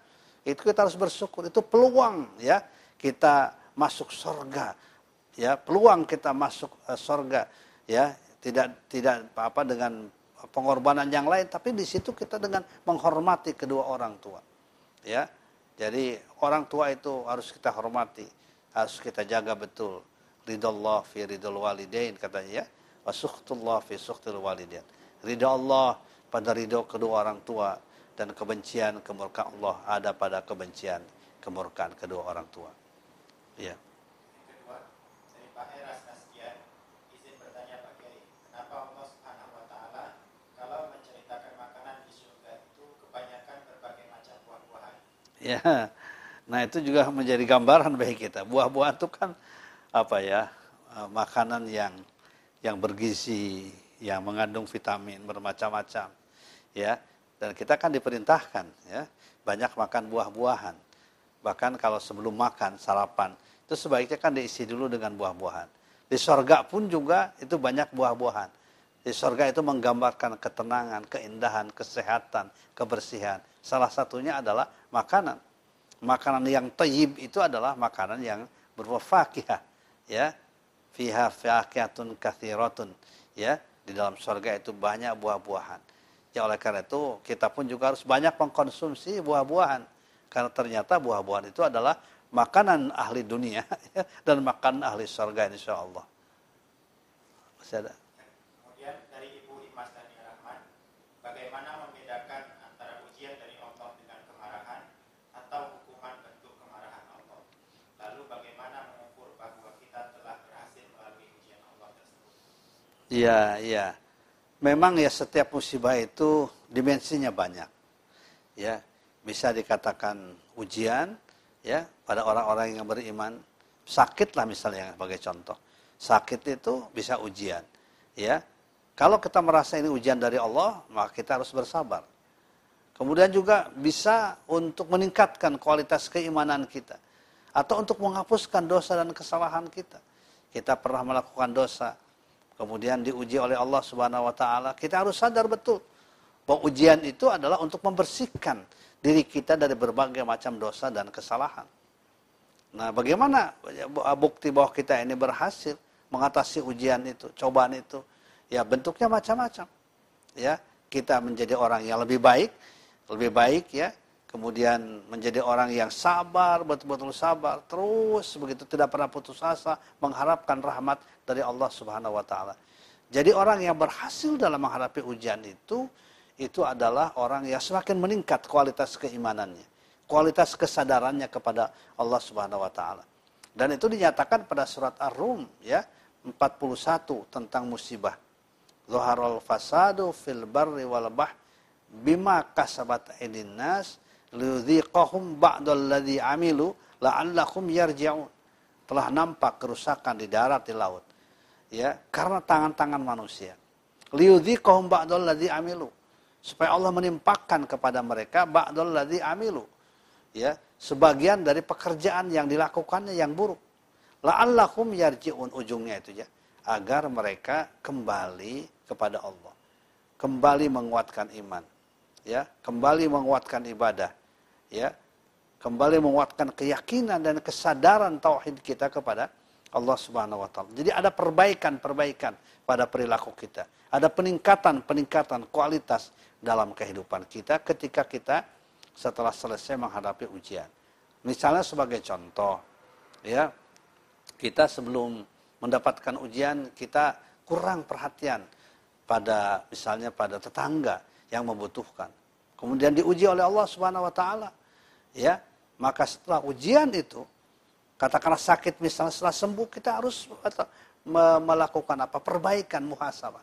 [SPEAKER 1] itu kita harus bersyukur. Itu peluang ya. Kita masuk surga ya. Peluang kita masuk uh, surga ya. Tidak tidak apa-apa dengan pengorbanan yang lain tapi di situ kita dengan menghormati kedua orang tua ya. Jadi orang tua itu harus kita hormati harus kita jaga betul. Ridallah fi ridul walidain katanya ya. Wa fi sukhtil walidain ridha Allah pada ridho kedua orang tua dan kebencian kemurkaan Allah ada pada kebencian kemurkaan kedua orang tua ya Ya. Nah, itu juga menjadi gambaran bagi kita. Buah-buahan itu kan apa ya? Eh, makanan yang yang bergizi, yang mengandung vitamin bermacam-macam. Ya. Dan kita kan diperintahkan ya, banyak makan buah-buahan. Bahkan kalau sebelum makan sarapan, itu sebaiknya kan diisi dulu dengan buah-buahan. Di sorga pun juga itu banyak buah-buahan. Di sorga itu menggambarkan ketenangan, keindahan, kesehatan, kebersihan. Salah satunya adalah makanan. Makanan yang tayyib itu adalah makanan yang berupa fakihah. Ya, fiha fakihatun kathiratun. Ya, di dalam surga itu banyak buah-buahan. Ya oleh karena itu kita pun juga harus banyak mengkonsumsi buah-buahan. Karena ternyata buah-buahan itu adalah makanan ahli dunia ya, dan makanan ahli surga insya Allah. Masih ada? Iya, iya. Memang ya setiap musibah itu dimensinya banyak. Ya, bisa dikatakan ujian ya pada orang-orang yang beriman. Sakit lah misalnya sebagai contoh. Sakit itu bisa ujian. Ya. Kalau kita merasa ini ujian dari Allah, maka kita harus bersabar. Kemudian juga bisa untuk meningkatkan kualitas keimanan kita atau untuk menghapuskan dosa dan kesalahan kita. Kita pernah melakukan dosa, kemudian diuji oleh Allah Subhanahu wa taala, kita harus sadar betul bahwa ujian itu adalah untuk membersihkan diri kita dari berbagai macam dosa dan kesalahan. Nah, bagaimana bukti bahwa kita ini berhasil mengatasi ujian itu, cobaan itu? Ya, bentuknya macam-macam. Ya, kita menjadi orang yang lebih baik, lebih baik ya kemudian menjadi orang yang sabar, betul-betul sabar, terus begitu tidak pernah putus asa, mengharapkan rahmat dari Allah Subhanahu wa taala. Jadi orang yang berhasil dalam menghadapi ujian itu itu adalah orang yang semakin meningkat kualitas keimanannya, kualitas kesadarannya kepada Allah Subhanahu wa taala. Dan itu dinyatakan pada surat Ar-Rum ya 41 tentang musibah. Zuharul fasadu fil barri wal bah bima kasabat aydin nas liudhiqahum ba'dalladzi amilu la'allahum yarji'un. Telah nampak kerusakan di darat di laut. Ya, karena tangan-tangan manusia. Liudhiqahum ba'dalladzi amilu. Supaya Allah menimpakan kepada mereka ba'dalladzi amilu. Ya, sebagian dari pekerjaan yang dilakukannya yang buruk. La'allahum yarji'un ujungnya itu ya. Agar mereka kembali kepada Allah. Kembali menguatkan iman. Ya, kembali menguatkan ibadah ya kembali menguatkan keyakinan dan kesadaran tauhid kita kepada Allah Subhanahu wa taala. Jadi ada perbaikan-perbaikan pada perilaku kita. Ada peningkatan-peningkatan kualitas dalam kehidupan kita ketika kita setelah selesai menghadapi ujian. Misalnya sebagai contoh, ya, kita sebelum mendapatkan ujian kita kurang perhatian pada misalnya pada tetangga yang membutuhkan. Kemudian diuji oleh Allah Subhanahu wa taala. Ya, maka setelah ujian itu katakanlah sakit misalnya setelah sembuh kita harus melakukan apa? perbaikan muhasabah.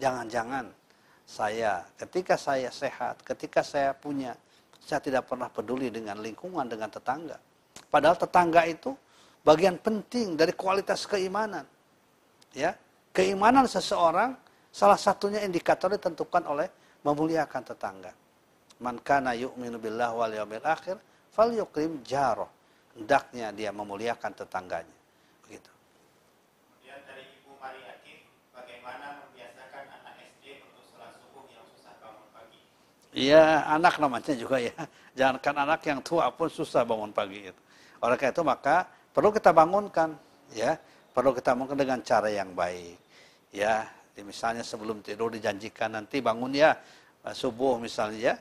[SPEAKER 1] Jangan-jangan saya ketika saya sehat, ketika saya punya saya tidak pernah peduli dengan lingkungan, dengan tetangga. Padahal tetangga itu bagian penting dari kualitas keimanan. Ya, keimanan seseorang salah satunya indikator ditentukan oleh memuliakan tetangga. Man kana yu'minu billah wal yawmil akhir falyukrim jaroh. Hendaknya dia memuliakan tetangganya. Begitu.
[SPEAKER 2] Kemudian dari Ibu Mari Akif, bagaimana membiasakan anak SD untuk sholat subuh yang susah bangun pagi?
[SPEAKER 1] Iya, anak namanya juga ya. Jangankan anak yang tua pun susah bangun pagi itu. Oleh karena itu maka perlu kita bangunkan, ya. Perlu kita bangunkan dengan cara yang baik. Ya, misalnya sebelum tidur dijanjikan nanti bangun ya subuh misalnya ya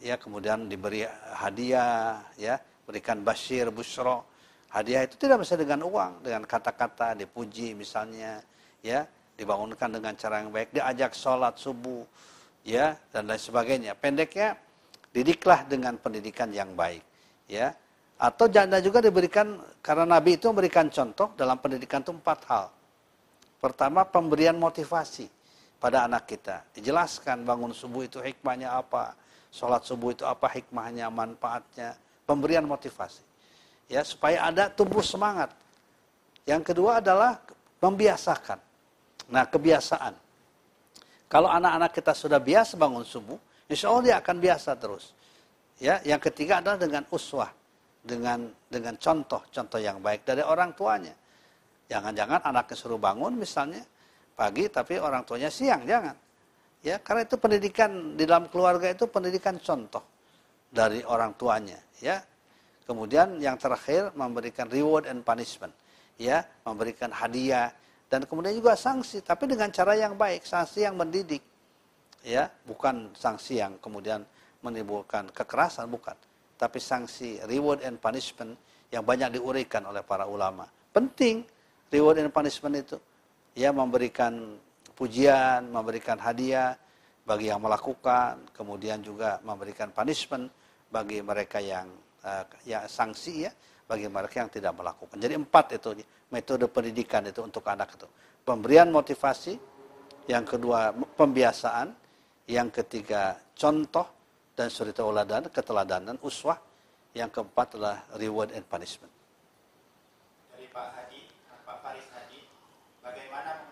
[SPEAKER 1] ya kemudian diberi hadiah ya berikan basyir busro hadiah itu tidak bisa dengan uang dengan kata-kata dipuji misalnya ya dibangunkan dengan cara yang baik diajak sholat subuh ya dan lain sebagainya. Pendeknya didiklah dengan pendidikan yang baik ya. Atau janda juga diberikan karena Nabi itu memberikan contoh dalam pendidikan itu empat hal. Pertama pemberian motivasi pada anak kita. Dijelaskan bangun subuh itu hikmahnya apa sholat subuh itu apa hikmahnya, manfaatnya, pemberian motivasi. Ya, supaya ada tumbuh semangat. Yang kedua adalah membiasakan. Nah, kebiasaan. Kalau anak-anak kita sudah biasa bangun subuh, insya Allah dia akan biasa terus. Ya, yang ketiga adalah dengan uswah, dengan dengan contoh-contoh yang baik dari orang tuanya. Jangan-jangan anaknya suruh bangun misalnya pagi tapi orang tuanya siang, jangan. Ya, karena itu pendidikan di dalam keluarga itu pendidikan contoh dari orang tuanya, ya. Kemudian yang terakhir memberikan reward and punishment, ya, memberikan hadiah dan kemudian juga sanksi, tapi dengan cara yang baik, sanksi yang mendidik. Ya, bukan sanksi yang kemudian menimbulkan kekerasan, bukan. Tapi sanksi reward and punishment yang banyak diuraikan oleh para ulama. Penting reward and punishment itu. Ya, memberikan pujian, memberikan hadiah bagi yang melakukan, kemudian juga memberikan punishment bagi mereka yang uh, ya sanksi ya bagi mereka yang tidak melakukan. Jadi empat itu metode pendidikan itu untuk anak itu. Pemberian motivasi, yang kedua pembiasaan, yang ketiga contoh dan suri tauladan, keteladanan, uswah, yang keempat adalah reward and punishment.
[SPEAKER 2] Dari Pak Haji, Pak Faris Haji, bagaimana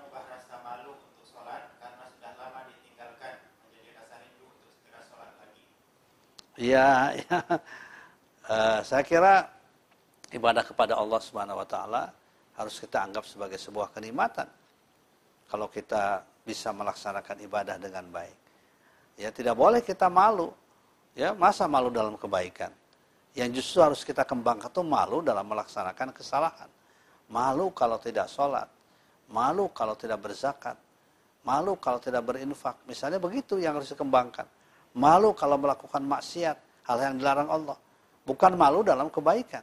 [SPEAKER 1] Ya, ya. Uh, saya kira ibadah kepada Allah Subhanahu wa taala harus kita anggap sebagai sebuah kenikmatan. Kalau kita bisa melaksanakan ibadah dengan baik. Ya, tidak boleh kita malu. Ya, masa malu dalam kebaikan? Yang justru harus kita kembangkan itu malu dalam melaksanakan kesalahan. Malu kalau tidak sholat. Malu kalau tidak berzakat. Malu kalau tidak berinfak. Misalnya begitu yang harus dikembangkan malu kalau melakukan maksiat. hal yang dilarang Allah. Bukan malu dalam kebaikan.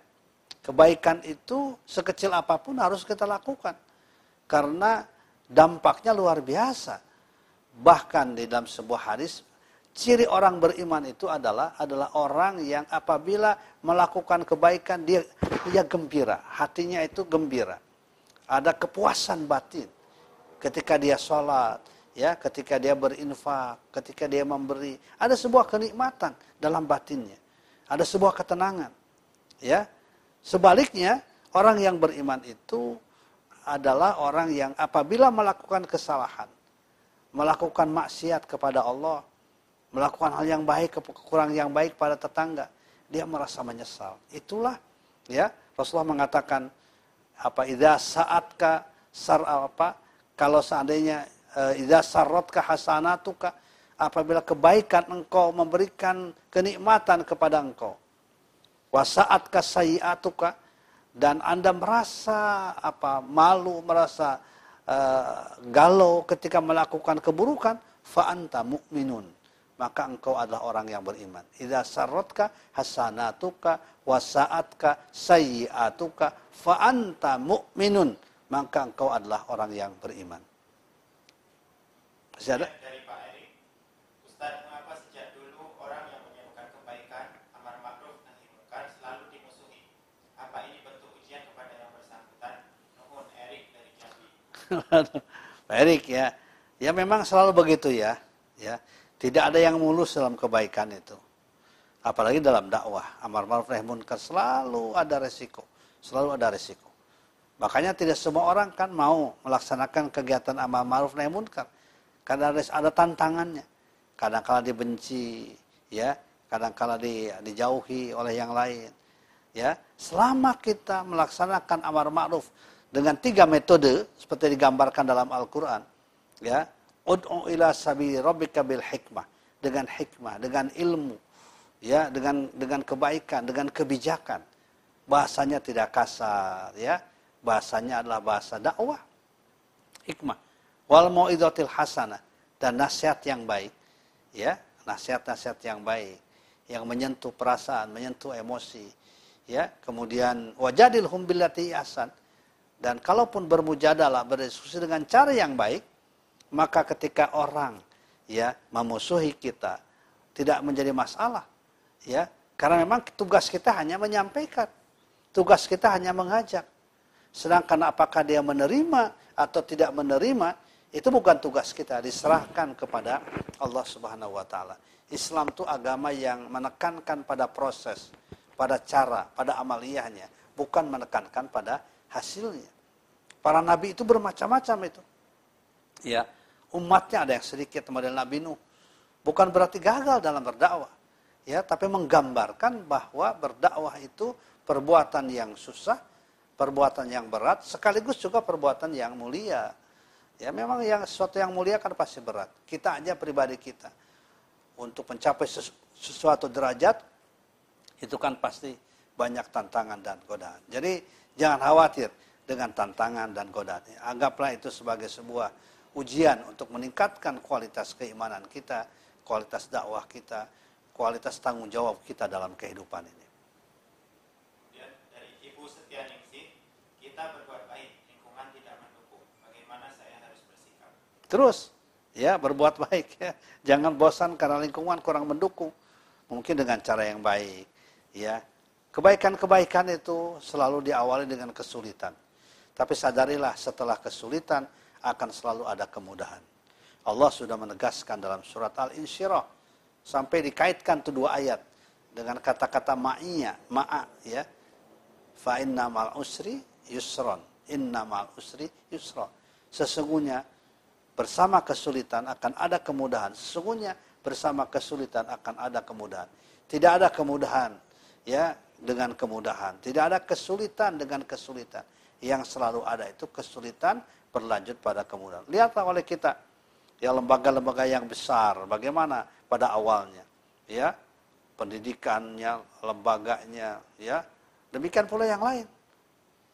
[SPEAKER 1] Kebaikan itu sekecil apa pun harus kita lakukan. Karena dampaknya luar biasa. Bahkan di dalam sebuah hadis, ciri orang beriman itu adalah adalah orang yang apabila melakukan kebaikan dia dia gembira, hatinya itu gembira. Ada kepuasan batin ketika dia sholat, ya, ketika dia berinfak, ketika dia memberi, ada sebuah kenikmatan dalam batinnya. Ada sebuah ketenangan. Ya. Sebaliknya, orang yang beriman itu adalah orang yang apabila melakukan kesalahan, melakukan maksiat kepada Allah, melakukan hal yang baik kurang yang baik pada tetangga, dia merasa menyesal. Itulah ya Rasulullah mengatakan apa idza saatka sar apa kalau seandainya idza sarratka hasanatuka apabila kebaikan engkau memberikan kenikmatan kepada engkau. Wa saat kasayiatuka dan Anda merasa apa malu, merasa uh, galau ketika melakukan keburukan, fa anta mu'minun. Maka engkau adalah orang yang beriman. Idza sarratka hasanatuka wa sa'atka sayyi'atuka fa anta mu'minun. Maka engkau adalah orang yang beriman.
[SPEAKER 2] Dari Pak Eri. Ustaz, mengapa sejak dulu orang yang menyerukan kebaikan, amar ma'ruf nahi munkar selalu dimusuhi? Apa ini bentuk ujian kepada yang bersangkutan? Nuhun Erik dari Jambi.
[SPEAKER 1] Pak Erik ya. Ya memang selalu begitu ya. Ya. Tidak ada yang mulus dalam kebaikan itu. Apalagi dalam dakwah. Amar ma'ruf nahi munkar selalu ada resiko. Selalu ada resiko. Makanya tidak semua orang kan mau melaksanakan kegiatan amar ma'ruf nahi munkar kadang ada tantangannya. Kadang-kala dibenci, ya, kadang-kala di, dijauhi oleh yang lain. Ya, selama kita melaksanakan amar ma'ruf dengan tiga metode seperti digambarkan dalam Al-Qur'an, ya, ud'u ila sabili rabbika bil hikmah, dengan hikmah, dengan ilmu, ya, dengan dengan kebaikan, dengan kebijakan. Bahasanya tidak kasar, ya. Bahasanya adalah bahasa dakwah. Hikmah wal mau'izatil hasanah. Dan nasihat yang baik. Ya nasihat-nasihat yang baik. Yang menyentuh perasaan menyentuh emosi. Ya kemudian wajadilhum billati ahsan. Dan kalaupun bermujadalah berdiskusi dengan cara yang baik maka ketika orang ya memusuhi kita tidak menjadi masalah. Ya karena memang tugas kita hanya menyampaikan. Tugas kita hanya mengajak. Sedangkan apakah dia menerima atau tidak menerima itu bukan tugas kita, diserahkan kepada Allah Subhanahu wa taala. Islam itu agama yang menekankan pada proses, pada cara, pada amaliyahnya, bukan menekankan pada hasilnya. Para nabi itu bermacam-macam itu. Ya, umatnya ada yang sedikit model Nabi Nuh. Bukan berarti gagal dalam berdakwah. Ya, tapi menggambarkan bahwa berdakwah itu perbuatan yang susah, perbuatan yang berat, sekaligus juga perbuatan yang mulia. Ya memang yang sesuatu yang mulia kan pasti berat. Kita aja pribadi kita. Untuk mencapai sesuatu derajat, itu kan pasti banyak tantangan dan godaan. Jadi jangan khawatir dengan tantangan dan godaan. Anggaplah itu sebagai sebuah ujian untuk meningkatkan kualitas keimanan kita, kualitas dakwah kita, kualitas tanggung jawab kita dalam kehidupan ini. Terus ya berbuat baik ya. Jangan bosan karena lingkungan kurang mendukung. Mungkin dengan cara yang baik ya. Kebaikan-kebaikan itu selalu diawali dengan kesulitan. Tapi sadarilah setelah kesulitan akan selalu ada kemudahan. Allah sudah menegaskan dalam surat Al-Insyirah sampai dikaitkan tuh dua ayat dengan kata-kata ma'iyya, ma'a ya. Fa inna mal usri yusron. Inna mal usri yusron. Sesungguhnya bersama kesulitan akan ada kemudahan. Sesungguhnya bersama kesulitan akan ada kemudahan. Tidak ada kemudahan ya dengan kemudahan. Tidak ada kesulitan dengan kesulitan. Yang selalu ada itu kesulitan berlanjut pada kemudahan. Lihatlah oleh kita ya lembaga-lembaga yang besar bagaimana pada awalnya ya pendidikannya, lembaganya ya. Demikian pula yang lain.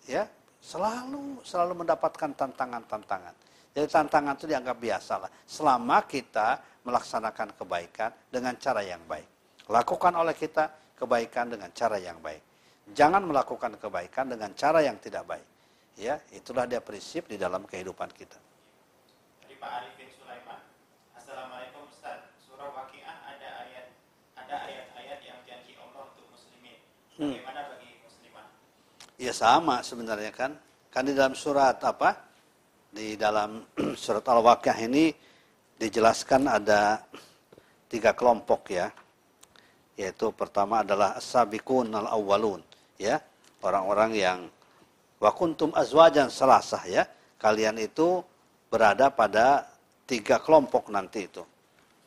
[SPEAKER 1] Ya, selalu selalu mendapatkan tantangan-tantangan. Jadi tantangan itu dianggap biasa lah. Selama kita melaksanakan kebaikan dengan cara yang baik. Lakukan oleh kita kebaikan dengan cara yang baik. Jangan melakukan kebaikan dengan cara yang tidak baik. Ya, itulah dia prinsip di dalam kehidupan kita.
[SPEAKER 2] Dari Pak Arifin Sulaiman. Assalamualaikum Ustaz. Surah Waqiah ada ayat ada ayat-ayat yang janji Allah untuk muslimin.
[SPEAKER 1] Hmm.
[SPEAKER 2] Bagaimana bagi muslimah?
[SPEAKER 1] Ya sama sebenarnya kan. Kan di dalam surat apa? Di dalam surat Al-Waqiah ini dijelaskan ada tiga kelompok ya. Yaitu pertama adalah as-sabiqun al-awwalun ya, orang-orang yang wa kuntum azwajan selasah ya. Kalian itu berada pada tiga kelompok nanti itu.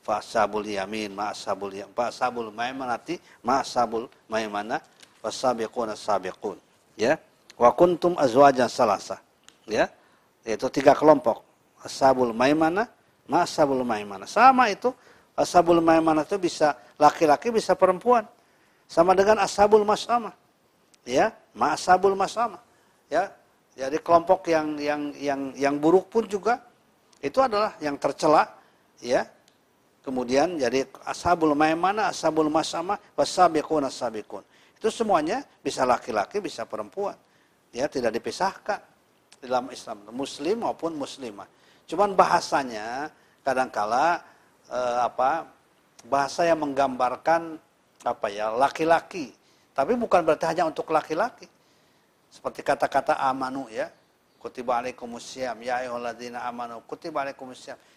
[SPEAKER 1] Fasabul yamin, ma'asabul yamin, fasabul maimanati, ma'asabul maimana, wasabiqun as-sabiqun. Ya. Wa kuntum azwajan salasah. Ya. Itu tiga kelompok. Ashabul maimana, ma'asabul maimana. Sama itu. Ashabul maimana itu bisa laki-laki bisa perempuan. Sama dengan ashabul mas'amah. Ya, ma'ashabul mas'amah. Ya. Jadi kelompok yang yang yang yang buruk pun juga itu adalah yang tercela ya. Kemudian jadi ashabul maimana, ashabul mas'amah, wasabiqun asabiqun. Itu semuanya bisa laki-laki, bisa perempuan. Ya, tidak dipisahkan dalam Islam, muslim maupun muslimah. Cuman bahasanya kadangkala eh, apa bahasa yang menggambarkan apa ya laki-laki. Tapi bukan berarti hanya untuk laki-laki. Seperti kata-kata amanu ya kutiba alaikumusiyam ya ayyuhalladzina amanu kutiba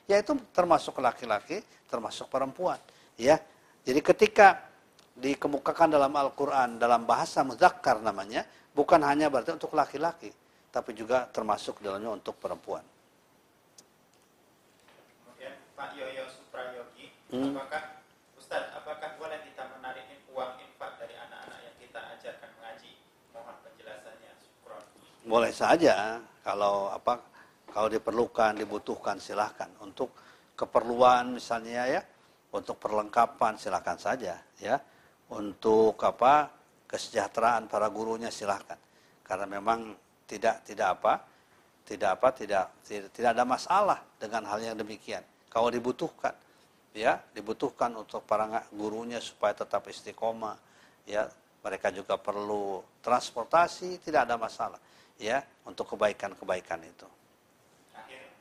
[SPEAKER 1] ya itu termasuk laki-laki termasuk perempuan ya. Jadi ketika dikemukakan dalam Al-Qur'an dalam bahasa muzakkar namanya bukan hanya berarti untuk laki-laki tapi juga termasuk dalamnya untuk perempuan
[SPEAKER 2] Kemudian Pak Yoyo Suprayogi,
[SPEAKER 1] Hmm.
[SPEAKER 2] apakah Ustaz, apakah boleh kita menarik uang infak dari anak-anak yang kita ajarkan mengaji? Mohon penjelasannya. Syukron.
[SPEAKER 1] boleh saja kalau apa kalau diperlukan dibutuhkan silahkan untuk keperluan misalnya ya untuk perlengkapan silahkan saja ya untuk apa kesejahteraan para gurunya silahkan karena memang tidak tidak apa tidak apa tidak tidak, tidak ada masalah dengan hal yang demikian. Kalau dibutuhkan ya dibutuhkan untuk para gurunya supaya tetap istiqomah ya mereka juga perlu transportasi tidak ada masalah ya untuk kebaikan-kebaikan itu
[SPEAKER 2] Akhir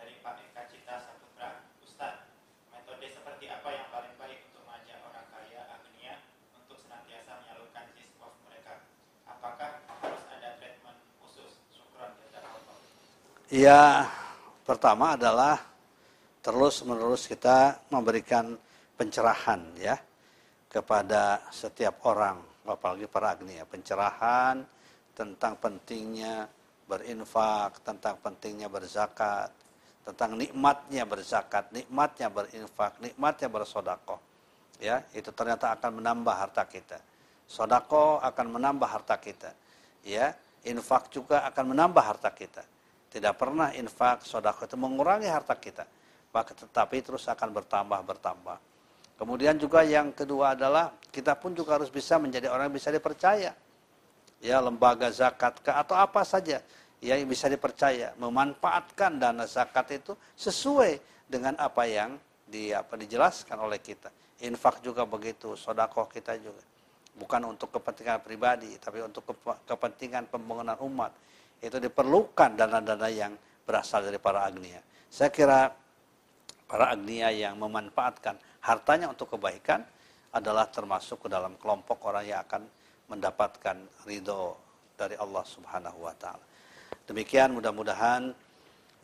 [SPEAKER 2] dari Pak Eka Cita Saputra, Ustaz, metode seperti apa yang paling baik untuk mengajak orang kaya agnia untuk senantiasa menyalurkan ziskof mereka? Apakah harus ada treatment khusus? Syukron jazakallah.
[SPEAKER 1] Ya, pertama adalah terus-menerus kita memberikan pencerahan ya kepada setiap orang, apalagi para agnia, pencerahan tentang pentingnya berinfak, tentang pentingnya berzakat, tentang nikmatnya berzakat, nikmatnya berinfak, nikmatnya bersodakoh. Ya, itu ternyata akan menambah harta kita. Sodako akan menambah harta kita. Ya, infak juga akan menambah harta kita. Tidak pernah infak, sodako itu mengurangi harta kita. Maka tetapi terus akan bertambah, bertambah. Kemudian juga yang kedua adalah kita pun juga harus bisa menjadi orang yang bisa dipercaya. Ya, lembaga zakat ke atau apa saja ya, yang bisa dipercaya, memanfaatkan dana zakat itu sesuai dengan apa yang di apa dijelaskan oleh kita. Infak juga begitu, sodakoh kita juga. Bukan untuk kepentingan pribadi, tapi untuk kepe- kepentingan pembangunan umat. Itu diperlukan dana-dana yang berasal dari para agnia. Saya kira para agnia yang memanfaatkan hartanya untuk kebaikan adalah termasuk ke dalam kelompok orang yang akan mendapatkan ridho dari Allah Subhanahu wa taala. Demikian mudah-mudahan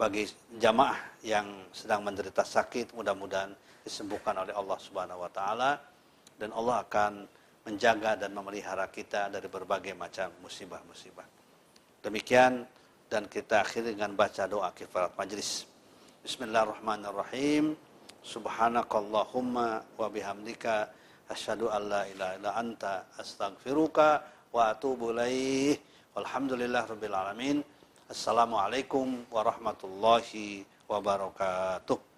[SPEAKER 1] bagi jamaah yang sedang menderita sakit mudah-mudahan disembuhkan oleh Allah Subhanahu wa taala dan Allah akan menjaga dan memelihara kita dari berbagai macam musibah-musibah. Demikian dan kita akhiri dengan baca doa kifarat majlis. Bismillahirrahmanirrahim. Subhanakallahumma wa bihamdika asyhadu an la ilaha illa anta astaghfiruka wa atubu ilaih. Walhamdulillah rabbil alamin. Assalamualaikum warahmatullahi wabarakatuh.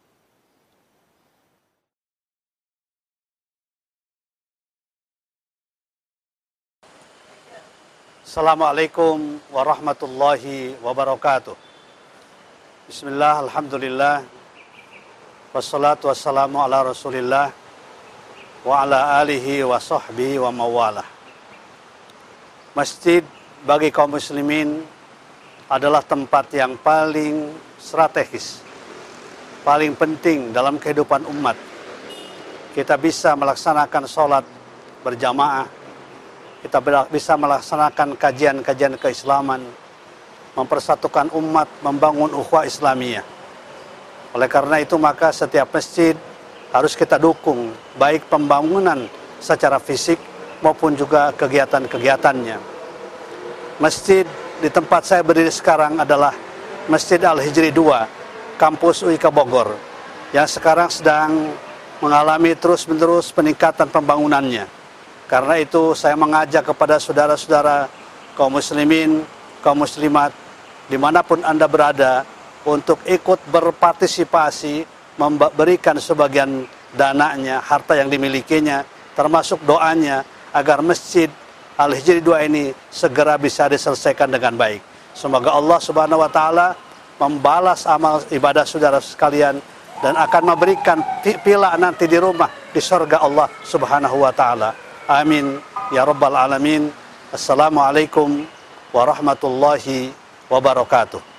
[SPEAKER 1] Assalamualaikum warahmatullahi wabarakatuh. Bismillah, alhamdulillah. Wassalatu wassalamu ala rasulillah wa ala alihi wa sahbihi wa mawalah. Masjid bagi kaum muslimin adalah tempat yang paling strategis, paling penting dalam kehidupan umat. Kita bisa melaksanakan sholat berjamaah, kita bisa melaksanakan kajian-kajian keislaman, mempersatukan umat, membangun ukhuwah Islamiyah. Oleh karena itu maka setiap masjid harus kita dukung baik pembangunan secara fisik maupun juga kegiatan-kegiatannya. Masjid di tempat saya berdiri sekarang adalah Masjid Al-Hijri 2, kampus UIK Bogor, yang sekarang sedang mengalami terus-menerus peningkatan pembangunannya. Karena itu saya mengajak kepada saudara-saudara kaum muslimin, kaum muslimat, di mana pun Anda berada, untuk ikut berpartisipasi memberikan sebagian dananya, harta yang dimilikinya, termasuk doanya agar masjid Al-Hijri 2 ini segera bisa diselesaikan dengan baik. Semoga Allah Subhanahu wa taala membalas amal ibadah saudara sekalian dan akan memberikan pila nanti di rumah di surga Allah Subhanahu wa taala. Amin ya rabbal alamin. Assalamualaikum warahmatullahi wabarakatuh.